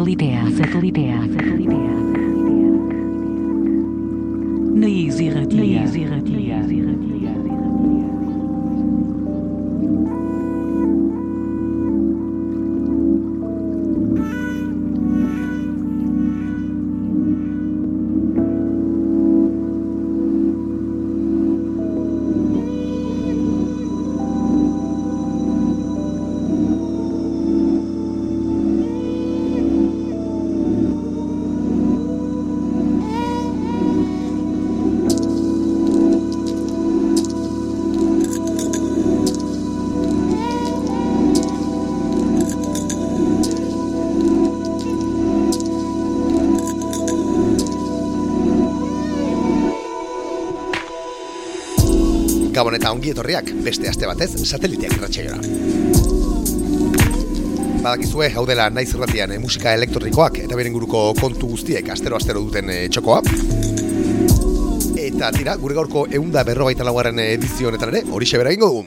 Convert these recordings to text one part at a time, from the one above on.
Satelitea, satelitea, Gabon eta ongi etorriak beste aste batez sateliteak irratxaiora. Badakizue, hau dela naiz irratian eh, musika elektronikoak eta beren guruko kontu guztiek astero-astero duten eh, txokoa. Eta tira, gure gaurko eunda berrogeita laugarren edizio honetan ere, hori xebera ingo dugu.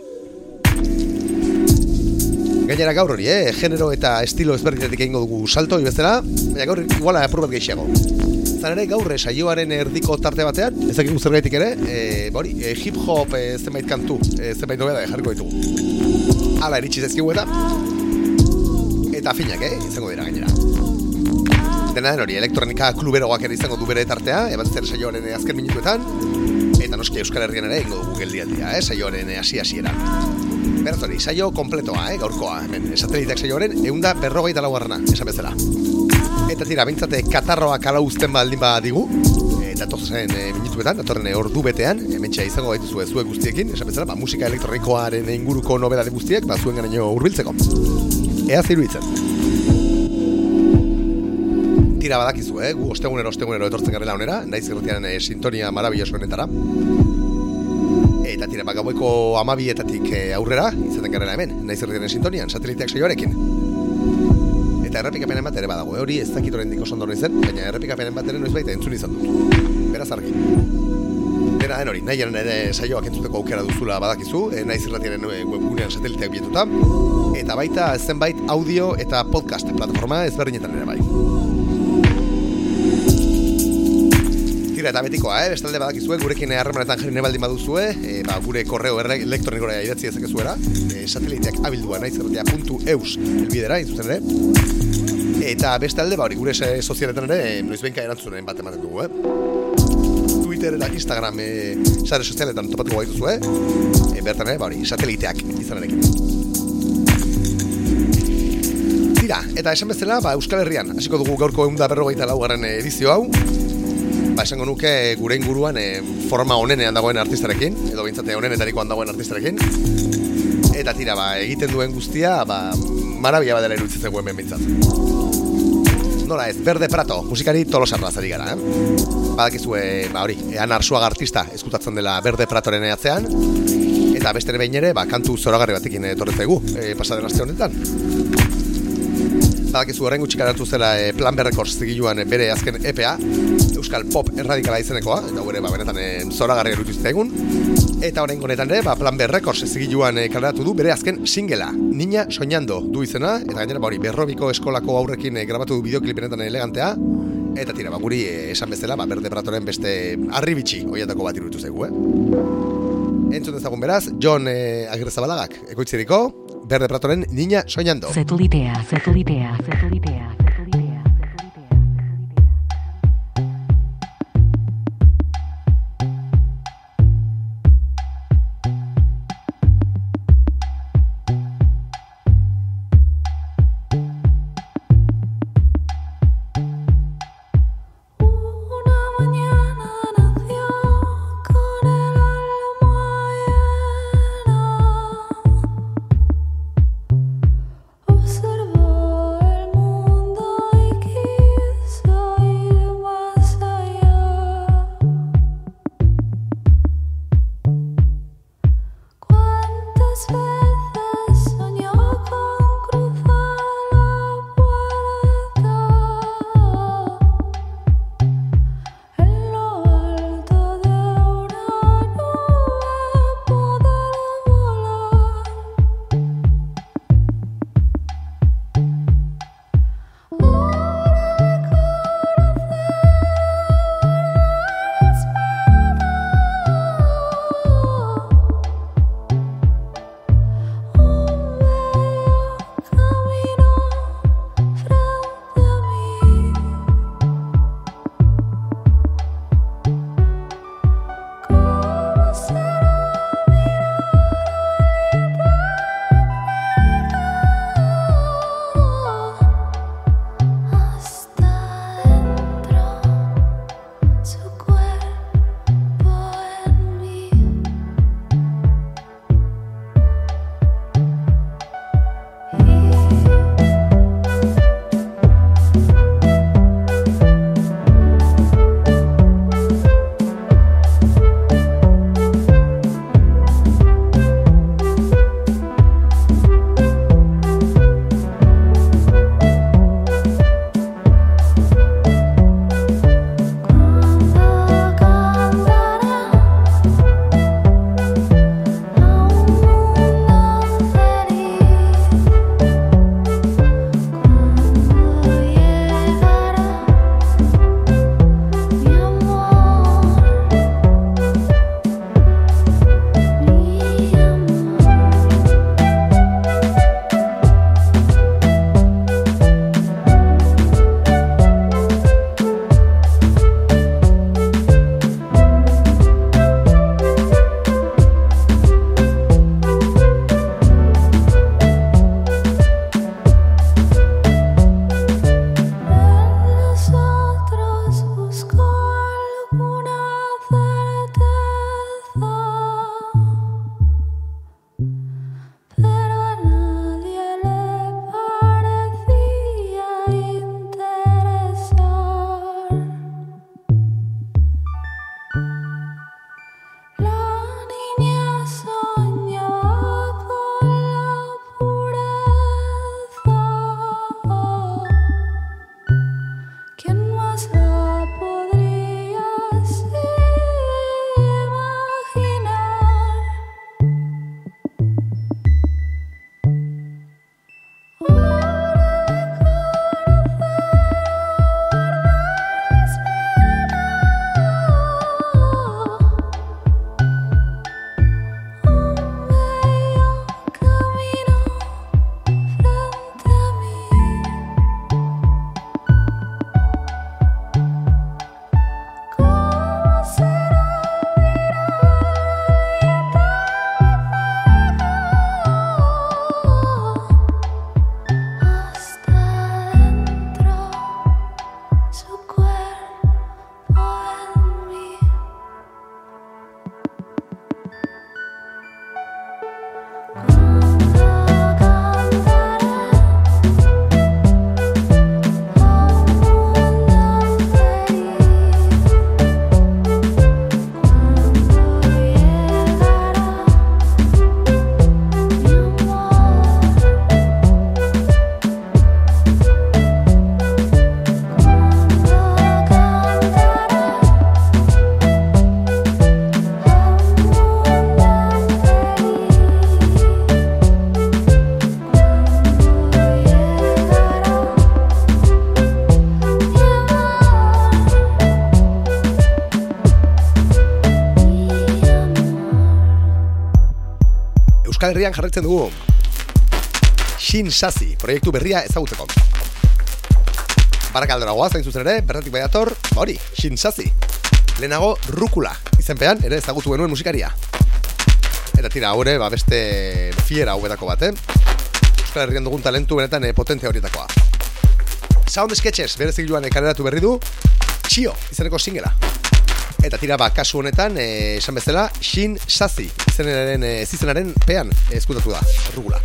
Gainera gaur hori, eh? genero eta estilo ezberdinatik egingo dugu salto, ibezela, baina gaur iguala apur bat gehiago. Zan ere gaur eh, saioaren erdiko tarte batean, ez dakik gaitik ere, e, bori, e, hip hop e, zenbait kantu, e, zenbait nobeda jarriko ditugu. Hala eritsi zezkigu eta, eta finak, eh? izango dira gainera. Dena den hori, elektronika kluberoak ere izango du bere tartea, ebat zer saioaren azken minutuetan, eta noski Euskal Herrian ere ingo dugu geldialdia, eh? saioaren hasi-hasieran. Beraz hori, saio kompletoa, eh, gaurkoa, hemen, sateliteak saioaren, eunda berrogeita laugarrana, esan bezala. Eta tira, bintzate, katarroa kala uzten baldin digu, eta torzen e, minutuetan, datorren ordu betean, hemen izango gaitu zuen zuek guztiekin, esan bezala, ba, musika elektronikoaren inguruko nobedade guztiek, ba, zuen garaino urbiltzeko. Ea ziru itzen. Tira badakizu, eh? gu ostegunero, ostegunero etortzen garela onera, naiz irretiaren e, sintonia marabilloso honetara. Eta tira, bagaueko amabietatik e, aurrera, izaten garela hemen, naiz irretiaren sintonian, sateliteak saioarekin. Eta errepikapenen bat ere badago, hori ez dakit oraindik oso ondo zen, baina errepikapenen bat ere noiz baita entzun izan dut. Beraz argi. Dena den hori, nahi ere saioak entzuteko aukera duzula badakizu, e, naiz irratiaren e, webgunean sateliteak bietuta. Eta baita zenbait audio eta podcast plataforma ezberdinetan ere bai. Tira eta betikoa, eh? bestalde badakizue, gurekin harremanetan jarri nebaldin baduzue, e, ba, gure korreo elektronikora idatzi ezakezuera, e, sateliteak abildua naizerratia.eus elbidera, inzuzen ere. Eta bestalde, ba, hori gure sozialetan ere, noiz benka erantzunen bat ematen dugu, eh? Twitter eta Instagram e, sare sozialetan topatuko gaituzu, eh? E, bertan ere, ba, hori, sateliteak izanarekin. Tira, eta esan bezala, ba, Euskal Herrian, hasiko dugu gaurko egun da berrogeita laugarren edizio hau, ba, esango nuke gure inguruan e, forma onenean dagoen artistarekin, edo bintzate onenetarikoan dagoen artistarekin. Eta tira, ba, egiten duen guztia, ba, marabia badela iruditzen zegoen ben bintzat. Nola ez, Berde Prato, musikari tolosarra zari gara, eh? Badakizue, ba hori, ean arsuaga artista eskutatzen dela Berde Pratoren eatzean, eta beste behin ere, ba, kantu zoragarri batekin etorretzegu, e, pasaden aste honetan. Badakizu horren gutxik zela e, Plan B Records zigiluan e, bere azken EPA, Euskal Pop erradikala izenekoa, eta gure ba, benetan e, zoragarri erutizte egun. Eta horren honetan ere, ba, Plan B Records zigiluan e, kaleratu du bere azken singela, Niña Soñando du izena, eta gainera ba, hori berrobiko eskolako aurrekin e, grabatu du bideoklipenetan elegantea, eta tira, ba, guri e, esan bezala, ba, berde bratoren beste arribitxi oiatako bat iruditu zaigu, eh? Entzun dezagun beraz, John e, Agirrezabalagak, ekoitziriko, Berde Pratoren Niña Soñando. Satelitea, satelitea, satelitea. Herrian jarretzen dugu. Shin Sasi, proiektu berria ezagutzeko. Barakaldora goaz, hain zuzen ere, bertatik baiator, ba hori, Shin Sasi Lehenago, Rukula, izenpean, ere ezagutu genuen musikaria. Eta tira, haure, ba beste fiera hauetako bat, eh? Euskal Herrian dugun talentu benetan eh, potentzia horietakoa. Sound Sketches, berezik joan ekaleratu berri du. Txio, izeneko singela Eta tira ba, kasu honetan, eh, esan bezala, Shin Sasi, izenaren, eh, zizenaren pean eskutatu da, rugula.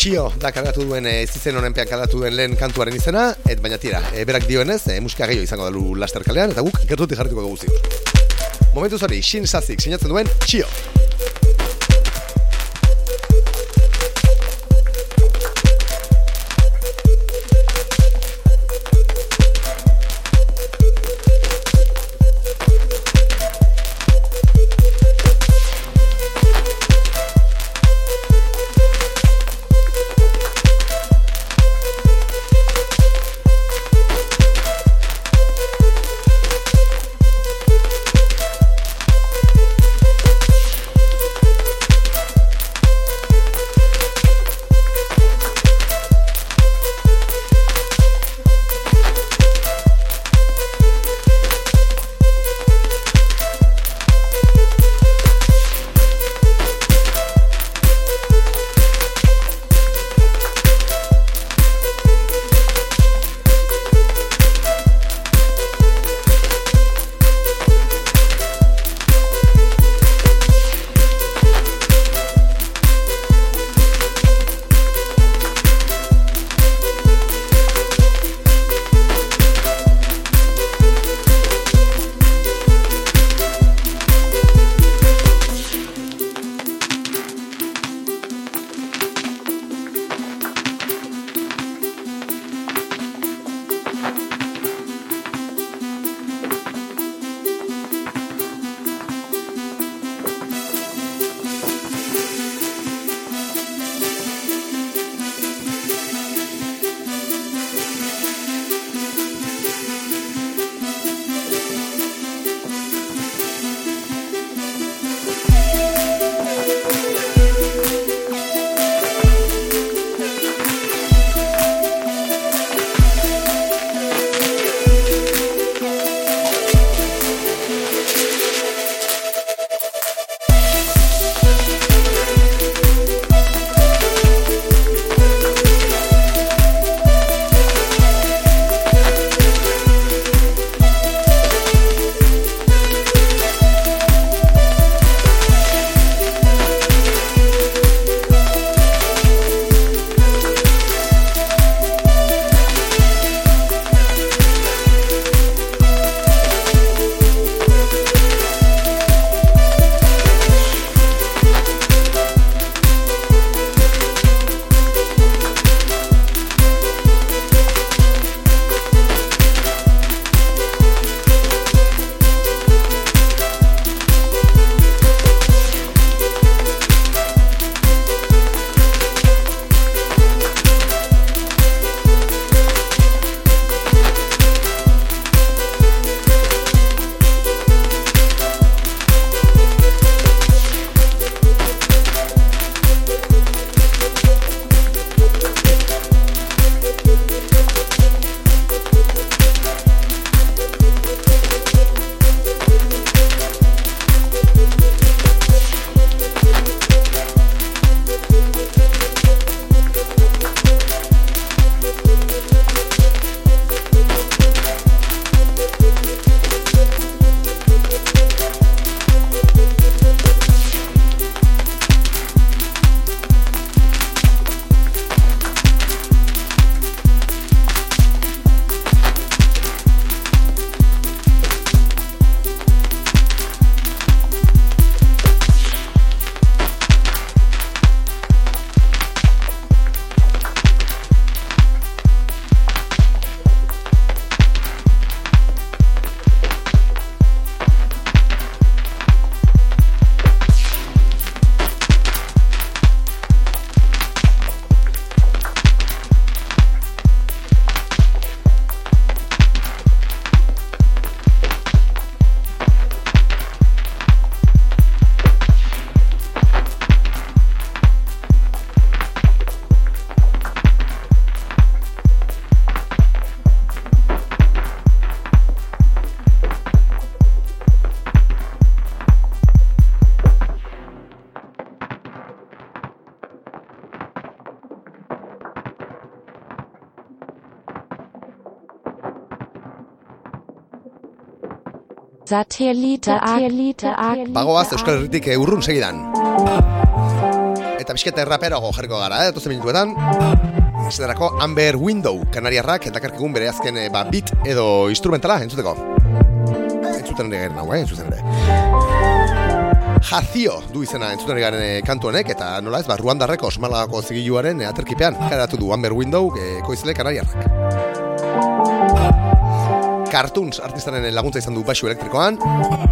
Txio da kargatu duen e, zizen honen pean kargatu duen lehen kantuaren izena, et baina tira, e, berak dioenez, e, musika gehiago izango dalu laster kalean, eta guk gertutik jarrituko dugu ziur. Momentu zori, Shin Sasik sinatzen duen Txio. Satellite, Satellite, Bagoaz Euskal Herritik eh, urrun segidan. Eta bisketa erraperago jarriko gara, eh, tozen minutuetan. Zenerako Amber Window, kanariarrak, eta karkegun bere azken eh, ba, beat edo instrumentala, entzuteko. Entzuten ere garen hau, eh, entzuten ere. Jazio du izena entzuten ere garen eh, kantu honek, eta nola ez, ba, Ruandarreko osmalagako zigiluaren aterkipean, karatu du Amber Window, eh, koizle kanariarrak. Cartoons artistaren laguntza izan du basu elektrikoan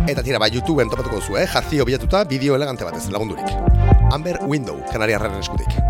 eta tira ba YouTubeen topatuko duzu, eh? Jazio bilatuta bideo elegante batez lagundurik. Amber Window, kanariarraren eskutik.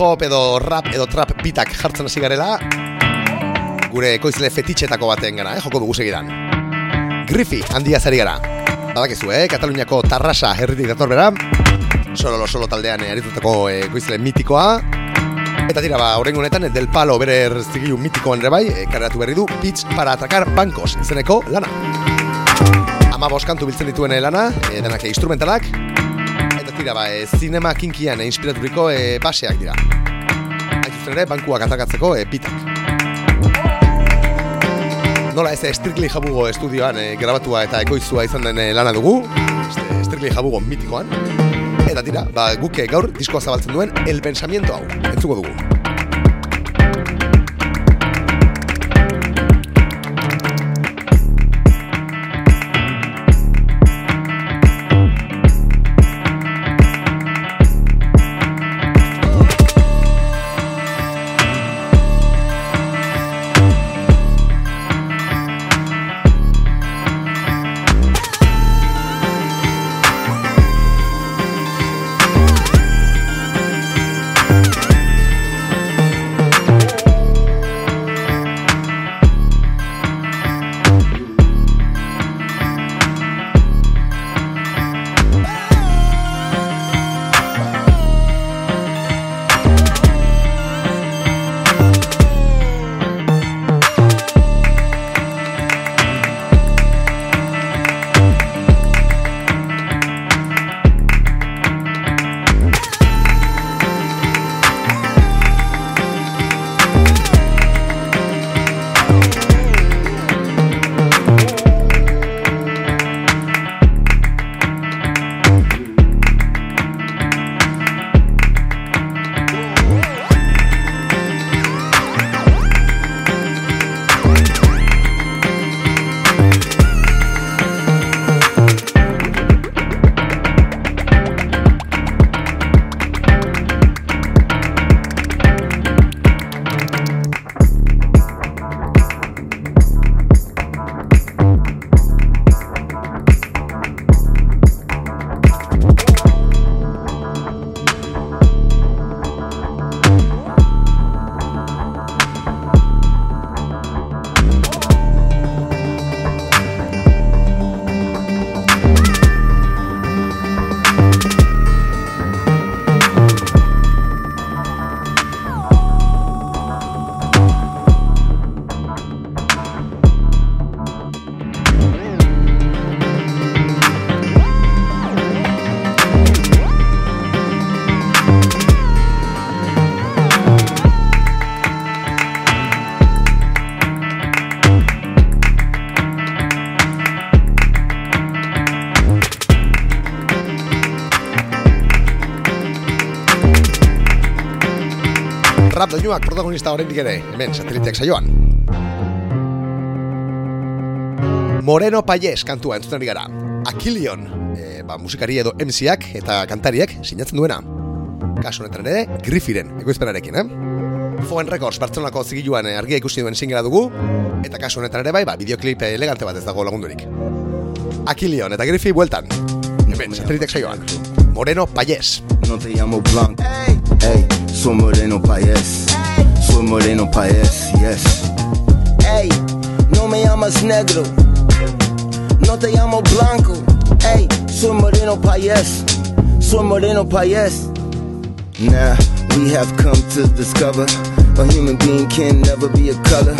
Hop edo rap edo trap bitak jartzen hasi garela gure ekoizle fetitxetako baten gara, eh? joko dugu segidan. Griffy handia zari gara. Badakizu, eh? Kataluniako tarrasa herritik dator bera. Solo solo taldean eh, aritutako eh, ekoizle mitikoa. Eta tira, ba, horrengo honetan, Del Palo bere zigilu mitikoan ere bai, eh, kareratu berri du, Pitch para atracar bankos izeneko lana. Ama boskantu biltzen dituen lana, eh, denak instrumentalak, tira, ba, e, zinema kinkian e, inspiraturiko e, baseak dira. Hain zuzen ere, bankuak atakatzeko e, bitak. Nola ez, Strictly Jabugo estudioan e, grabatua eta ekoizua izan den e, lana dugu, Strictly Jabugo mitikoan. Eta tira, ba, guk e, gaur diskoa zabaltzen duen El Pensamiento hau, entzuko dugu. Rap doinuak protagonista oraindik ere, hemen sateliteak saioan. Moreno Payes kantua entzuten gara. Akilion, e, ba, musikari edo MCak eta kantariak sinatzen duena. Kasu honetan ere, Griffiren, ekoizpenarekin, eh? Foen Records, Bartzelonako zigiluan eh, argia ikusi duen singela dugu, eta kasu honetan ere bai, ba, videoklip elegante bat ez dago lagundurik. Akilion eta Griffi bueltan. Hemen, satelitek saioan. Moreno Payes. No te llamo Blanco. Hey, soy Moreno Paez. Soy Moreno Paez, yes. Hey, no me llamas negro. No te llamo Blanco. Hey, soy Moreno Paez. Soy Moreno Paez. Now, we have come to discover a human being can never be a color.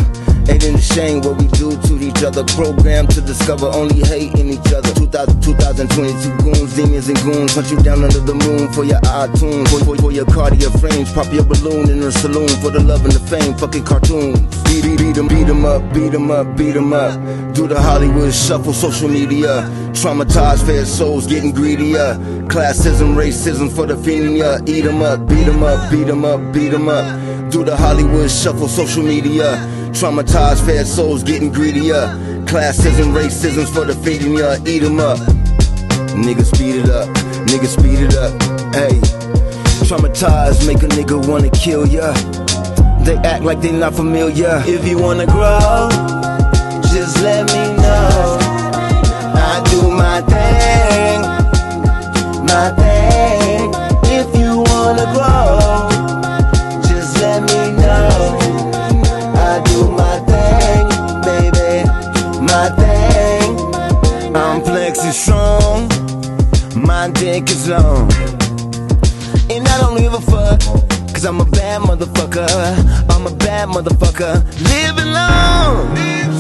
Ain't in the shame what we do to each other. Programmed to discover only hate in each other. 2000, 2022 goons, demons and goons. Hunt you down under the moon for your iTunes. For, for, for your cardio frames. Pop your balloon in the saloon for the love and the fame. Fucking cartoons. Beat, beat, beat 'em, beat 'em up, beat 'em up, beat 'em up. Do the Hollywood shuffle, social media. Traumatized, fair souls getting greedier. Classism, racism for the finia. Eat 'em up, beat 'em up, beat 'em up, beat 'em up. Do the Hollywood shuffle, social media. Traumatized, fair souls getting greedier. Classism, racism for the finia. Eat 'em up. Nigga speed it up, Nigga speed it up. Hey, traumatized, make a nigga wanna kill ya. They act like they not familiar. If you wanna grow, just let me know. I do my thing, my thing. My dick is long. And I don't give a fuck, cause I'm a bad motherfucker. I'm a bad motherfucker. Living long.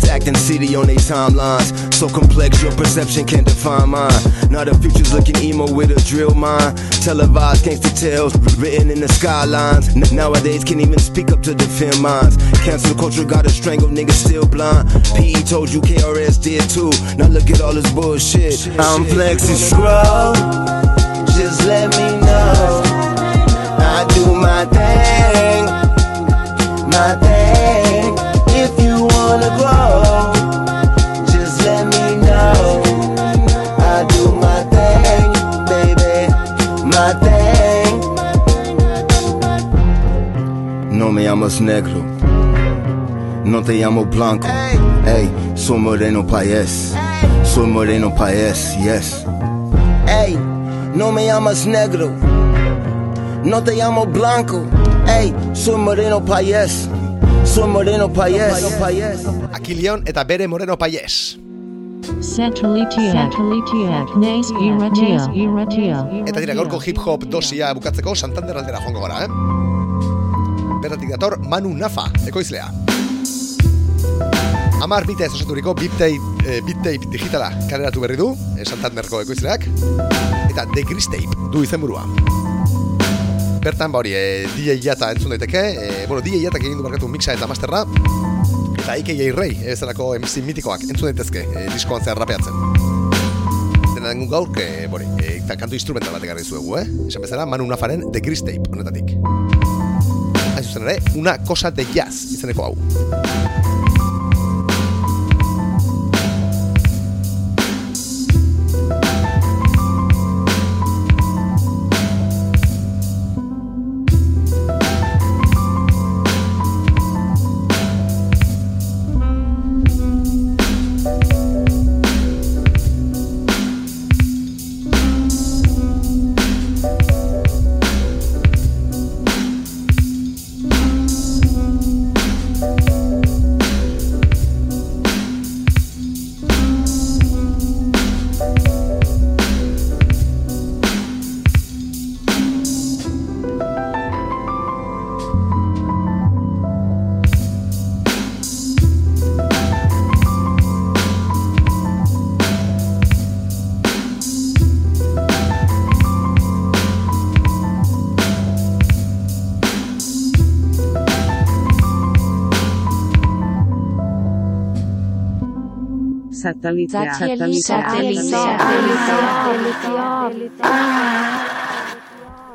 Survive. Acting city on their timelines. So complex, your perception can't define mine. Now the future's looking emo with a drill mind. Televised gangster tales written in the skylines. N- nowadays can't even speak up to defend minds. Cancel culture got a strangle, niggas still blind. PE told you KRS did too. Now look at all this bullshit. I'm flexing scroll. Just let me know. I do my thing, my thing. Llamas negro, no te llamo blanco. Hey, soy moreno paez, soy moreno paez, yes. Hey, no me llamas negro. No te llamo blanco. Ey, soy moreno paez. Soy moreno paez. Akilion eta bere Moreno Payes. Centralitia. Centralitia. Nes irratia. Irratia. Eta dira gaurko hip-hop dosia bukatzeko Santander aldera joango gara, eh? Bertatik dator Manu Nafa, ekoizlea. Amar bita ez osaturiko beat tape, eh, beat tape digitala kaleratu berri du, eh, Santanderko ekoizleak. Eta The Gris Tape du izenburua. Bertan, ba hori, eh, DJ Jata entzun daiteke, eh, bueno, DJ Jatak egin du barkatu mixa eta masterra, eta AKA Ray, ezerako MC mitikoak entzun daitezke, eh, diskoan zehar rapeatzen. Dena dengun gaur, que, bori, e, kantu instrumental bat egarri zuegu, eh? Esan bezala, Manu Nafaren The Gris Tape, honetatik. Hain zuzen ere, una cosa de jazz, izeneko hau. Satellite. Satellite.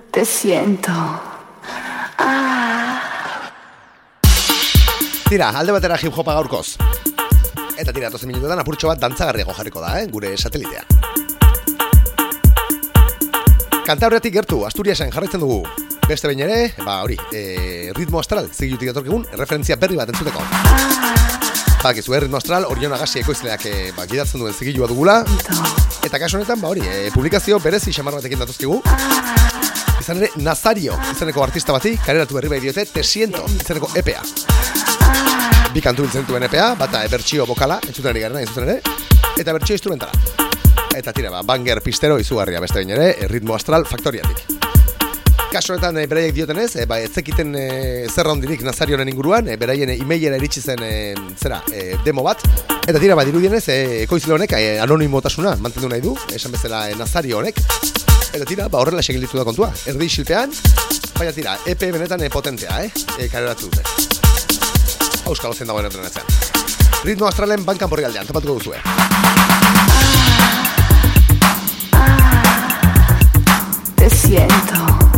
Te siento. Tira, alde batera hip hopa gaurkoz. Eta tira, tozen minutuetan apurtxo bat dantzagarriago jarriko da, eh? gure satelitea. Kanta horretik gertu, Asturiasen jarraitzen dugu. Beste behin ere, ba hori, e, ritmo astral, zigilutik etorkigun, referentzia berri bat entzuteko. Bakizu, eh, ritmo astral, Orion Agasi ekoizleak e, ba, gidatzen duen zigilua dugula. Eta kasu honetan, ba hori, e, publikazio berezi xamar batekin datuzkigu. Izan ere, Nazario, izeneko artista bati, kareratu berri bai diote, Tesiento, izeneko EPA. Bi kantu biltzen duen EPA, bata e, bertsio bokala, entzuten ari garen, entzuten ere, eta bertsio instrumentala. Eta tira, ba, banger pistero izugarria beste behin ere, e, ritmo astral faktoriatik. Kaso honetan e, beraiek diotenez, e, ba, ez zekiten e, zerra hondirik Nazarioren inguruan, e, beraien e, emailera iritsi zen e, zera, e, demo bat. Eta tira, ba, dirudienez, e, ekoizle honek e, anonimotasuna mantendu nahi du, esan bezala e, Nazario honek. Eta tira, ba, horrela segin da kontua. Erdi isilpean, baina tira, EP benetan e, potentea, eh? E, kareratu dute. Euskal Ozen dagoen entrenatzen. Ritmo astralen bankan borri aldean, topatuko duzue. Te siento.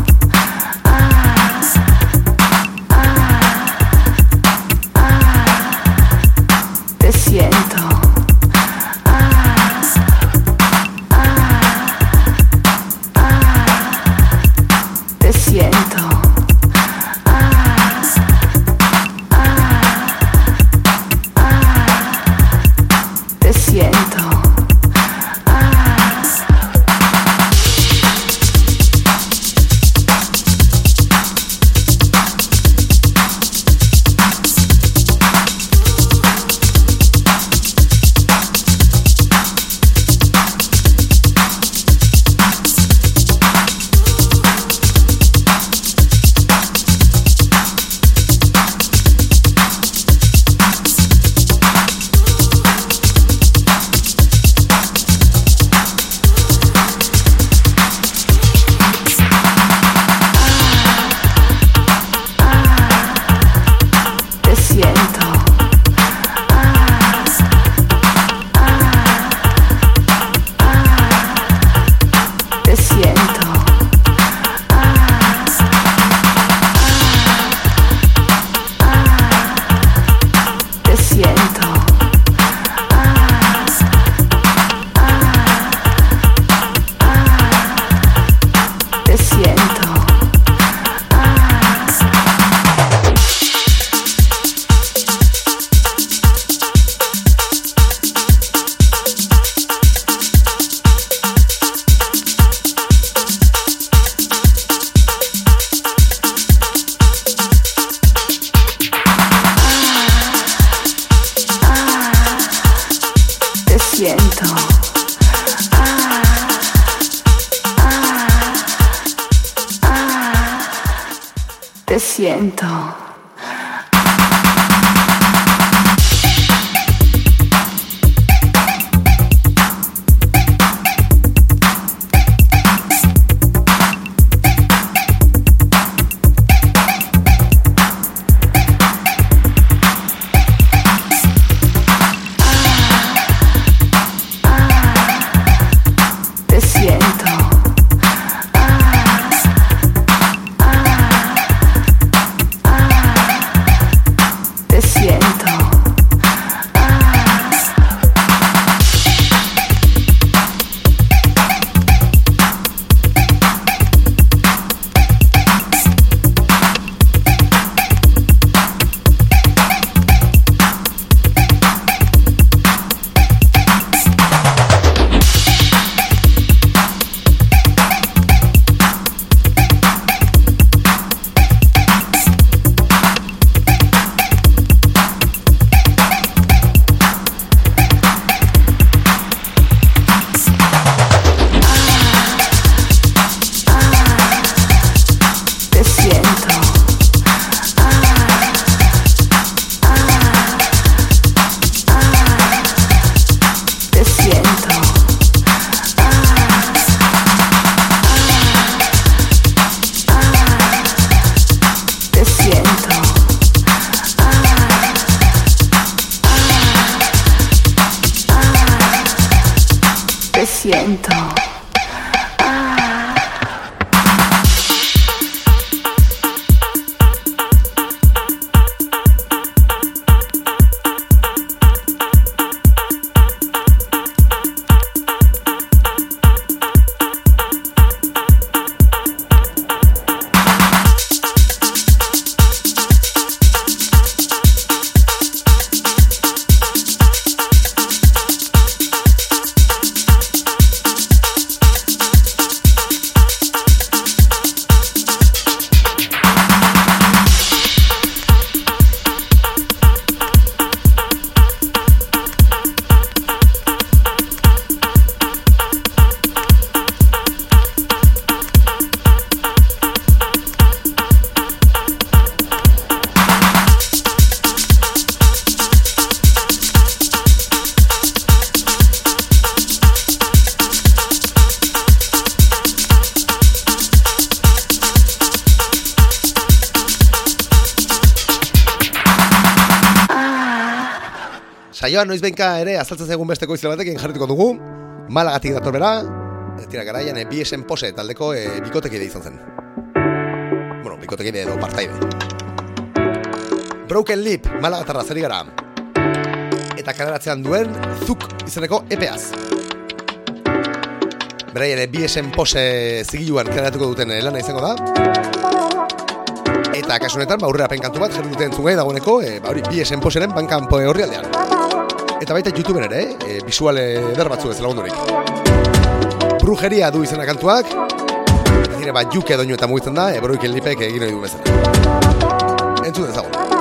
Saioa noiz benka ere azaltzen zaigun beste koizle batekin jarrituko dugu. Malagatik dator bera. Ez dira garaian e, BSN pose taldeko e, bikotekide izan zen. Bueno, bikotekide edo partaide. Broken Lip, malagatarra zeri gara. Eta kaleratzean duen Zuk izeneko EPEaz. Beraien e, BSN pose zigiluan kaleratuko duten lana izango da. Eta kasu honetan, ba, aurrera penkantu bat jarri duten zungai dagoeneko, e, ba, hori, BSN poseren bankan poe horri aldean. Eta baita YouTubeen ere, e, visual eder batzu ez lagundurik. Brujeria du izena kantuak, ez dire, ba, juke doinu eta mugitzen da, e, broiken lipek egin hori du bezala. Entzun dezagun.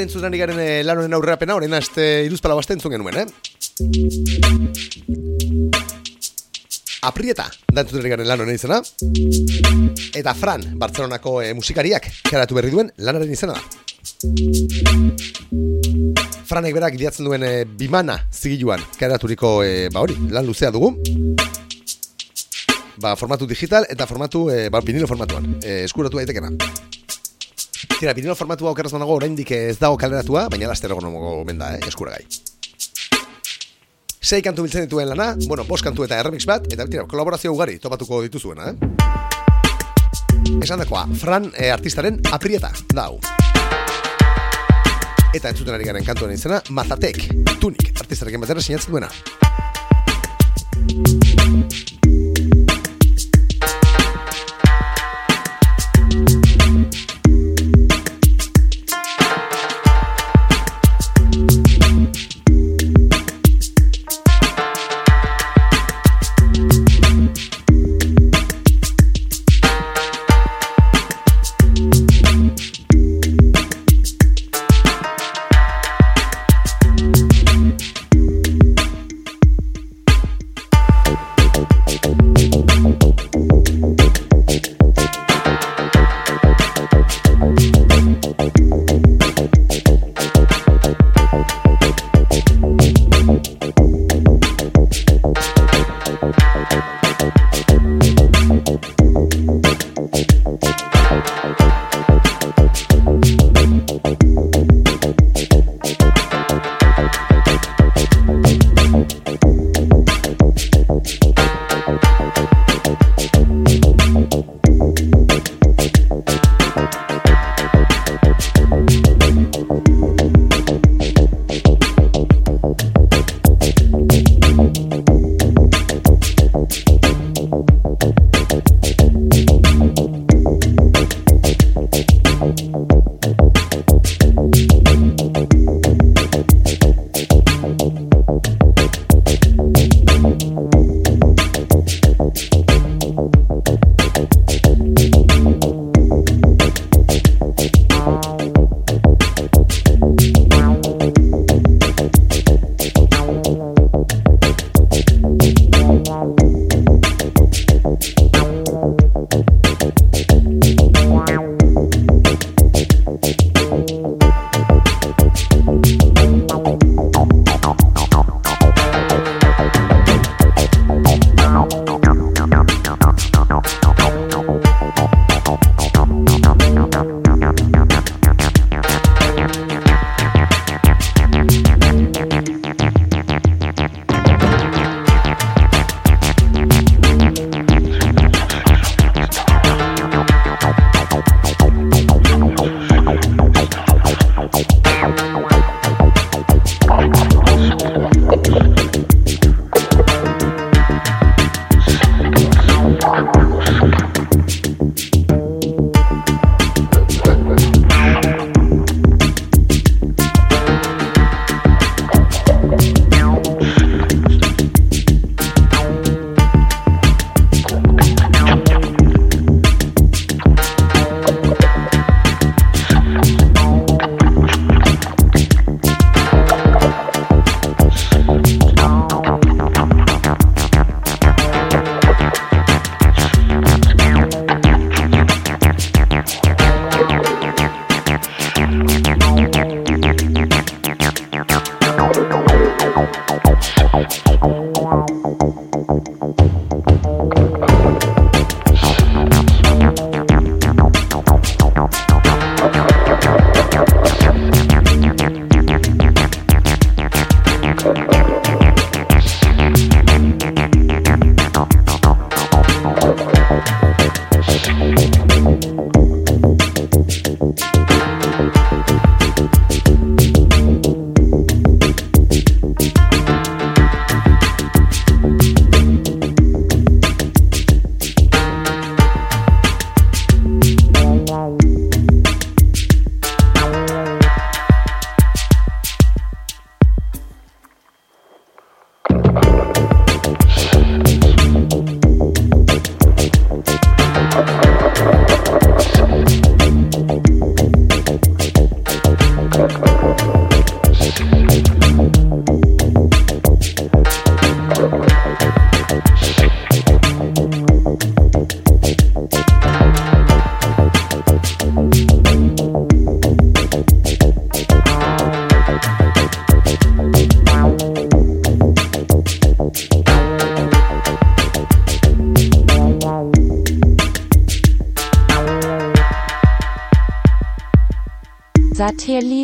Orain entzuten ari garen eh, lan honen aurrerapena, orain azte iruzpala baste entzun genuen, eh? Aprieta, da garen lan honen izena. Eta Fran, Bartzelonako e, musikariak, karatu berri duen lanaren izena da. Franek berak idiatzen duen e, bimana zigiluan karaturiko e, ba hori, lan luzea dugu. Ba, formatu digital eta formatu e, ba, vinilo formatuan, e, eskuratu daitekena. Tira, vinilo formatua okeraz nago oraindik ez dago kaleratua, baina laster egon benda, eh, eskuragai. Sei kantu biltzen dituen lana, bueno, bost kantu eta remix bat, eta tira, kolaborazio ugari topatuko dituzuena, eh? Esan dakoa, Fran e, artistaren aprieta, da hau. Eta entzuten ari garen kantuaren izena, Mazatek, tunik, artistarekin batera sinatzen duena.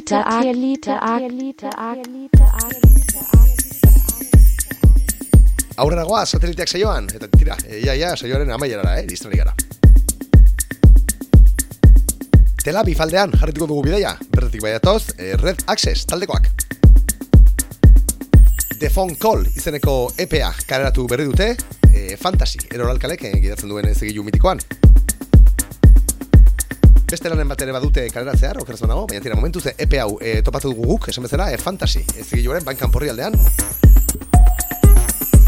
Satellite Satellite Satellite Aurrera goa, sateliteak saioan, eta tira, e, ia, ia, saioaren amaierara, eh, diztani gara. Tel Aviv aldean jarrituko dugu bidaia, berretik baiatoz, e, Red Access taldekoak. The Phone Call izeneko EPA kareratu berri dute, e, Fantasy, eroralkalek e, gidatzen duen ezegilu mitikoan. Beste lanen bat ere badute kaleratzear, okeraz nago, baina tira momentu ze EP hau e, topatu dugu guk, esan bezala, e, Fantasy, ezegiluaren bankan porri aldean.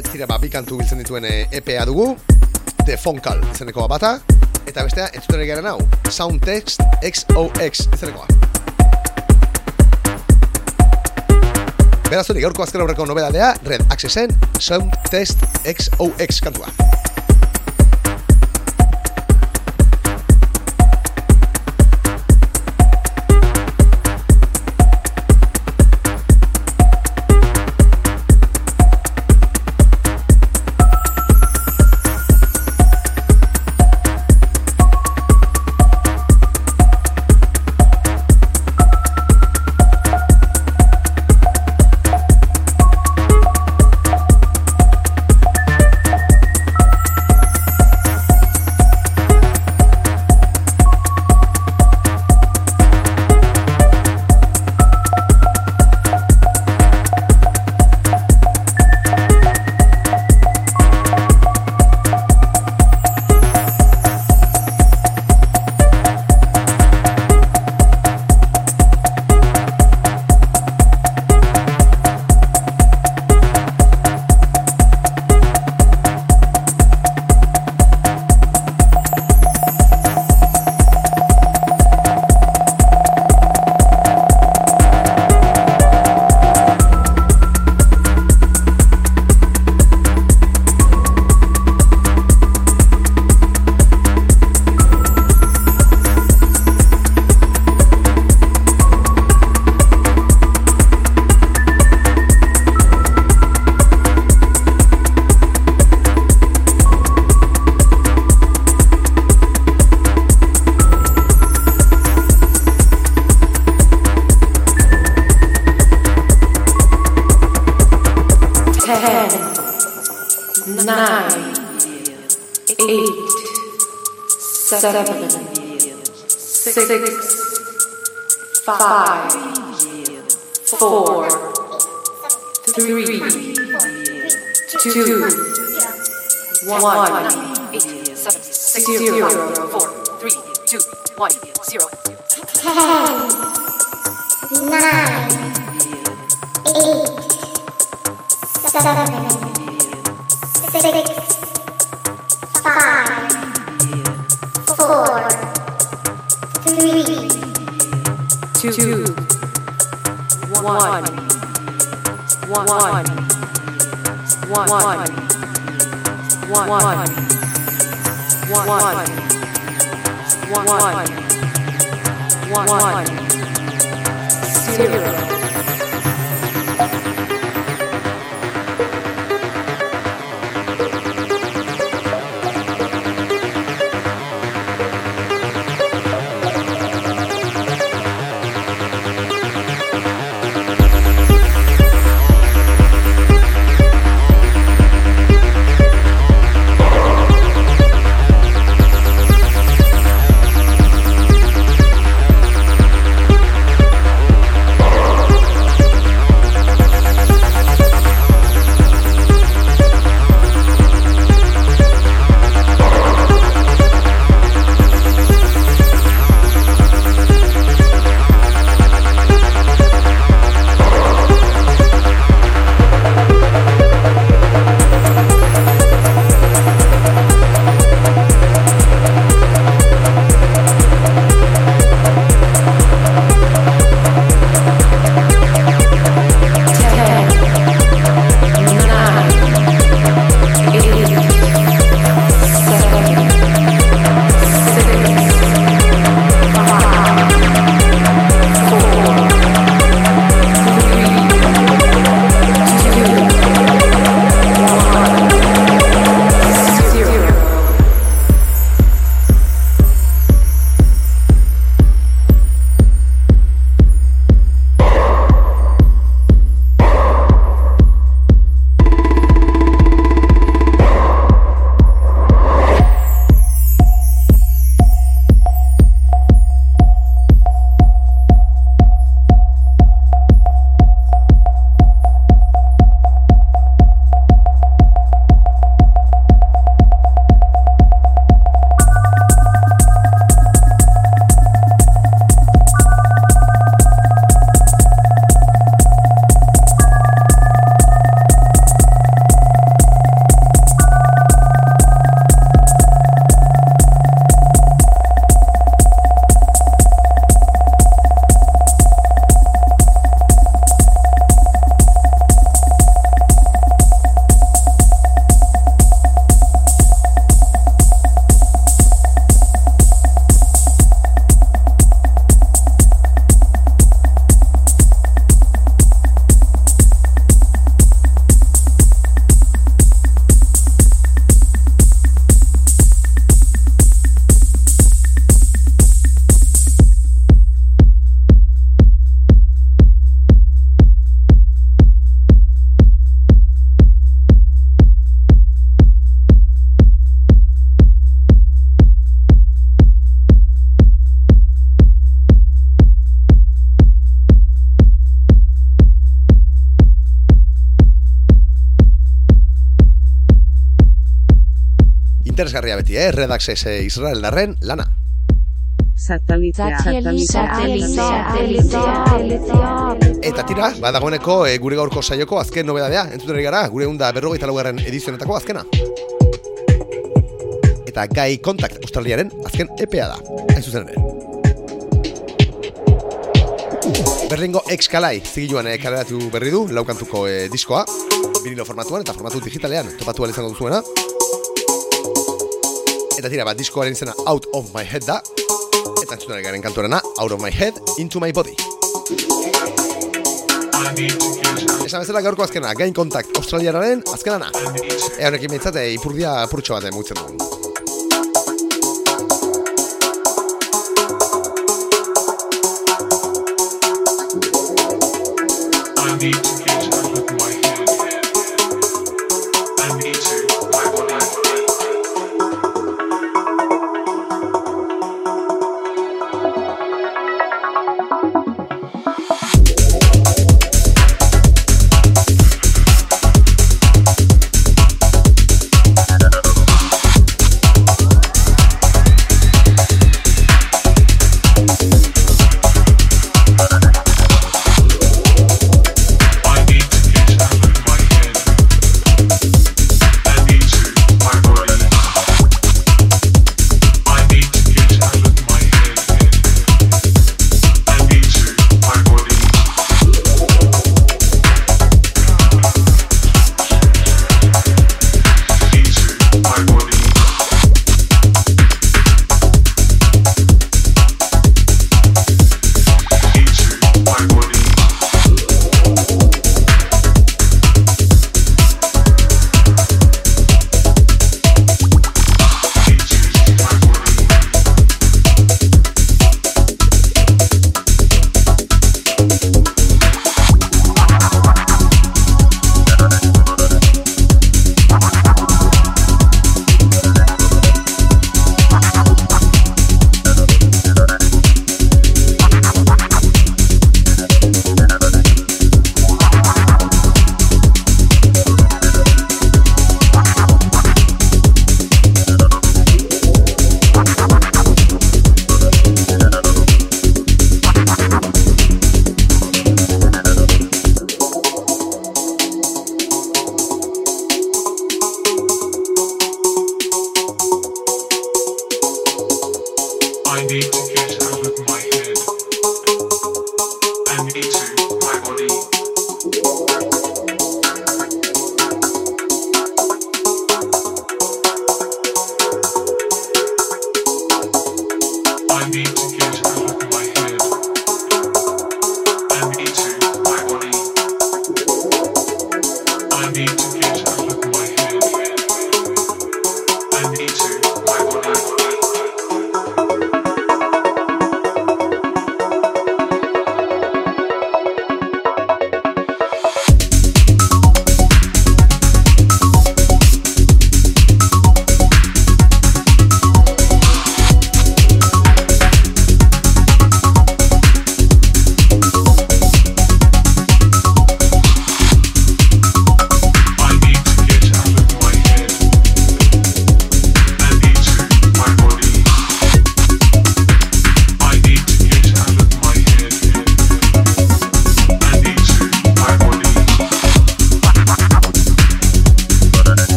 Ez dira ba, bi kantu biltzen dituen e, EPA dugu, The Phone Call izenekoa bata, eta bestea, entzuten egaren hau, Sound Text XOX izenekoa. Beraz hori, gaurko azken aurreko nobedadea, Red Accessen Sound Test XOX kantua. Seven, six, five, four, three, two, one, zero, four, three, two, one, one, one, one, one, one, zero. Interesgarria beti, eh? Redaxes eh, Israel darren lana. Satelitea. Eta tira, badagoeneko e, gure gaurko saioko azken nobedadea, entzuten gara, gure unda berrogeita laugarren edizionetako azkena. Eta Gai Contact Australiaren azken EPA da, hain zuzen ere. Berlingo Exkalai zigiluan e, kaleratu berri du, laukantuko e, diskoa, vinilo formatuan eta formatu digitalean, topatu izango duzuena. Eta tira, bat diskoaren izena Out of My Head da, eta entzuten ari garen kantuarena Out of My Head, Into My Body. Esan bezala gaurko azkena, Gain Contact Australiararen azkenana. Ea honekin behintzate, ipurdia apurtxo bat mugitzen dugu. I need to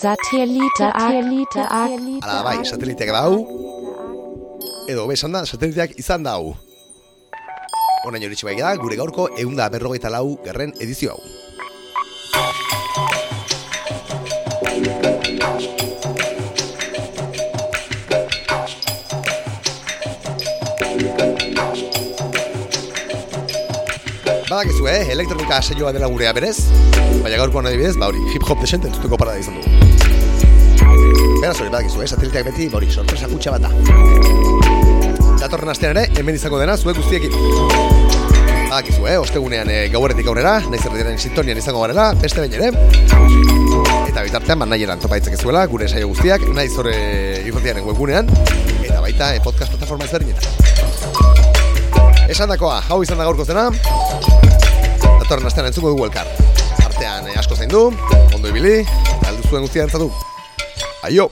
Satellite, Satellite, Ala bai, sateliteak da hau, edo besan da, sateliteak izan da hau. Honaino iritsi bai da, gure gaurko eunda berrogeita lau gerren edizio hau. Badakizu, eh? Elektronika saioa dela gurea berez, baina gaurkoan adibidez, ba hori, hip-hop desente entzuteko parada izan dugu. Beraz hori badakizu, eh? Sateliteak beti, ba hori, sorpresa kutxa bat da. Datorren astean ere, hemen izango dena, zuek guztiekin. Badakizu, eh? Ostegunean e, gaueretik aurrera, naiz erdiaren sintonian izango garela, beste behin ere. Eta bitartean, man nahieran topa ditzakezuela, gure saio guztiak, naiz hori irratiaren webgunean, eta baita e, podcast plataforma ezberdinetan. Esan dakoa, hau izan da gaurko zena, datorren astean entzuko dugu elkar. Artean eh, asko zain du, ondo ibili, aldu zuen guztia entzatu. Aio!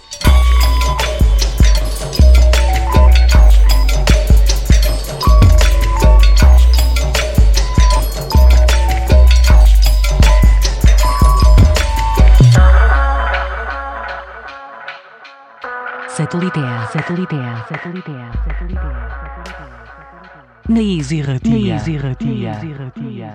na Easy Ratia. Na Easy Ratia. Na Easy Ratia.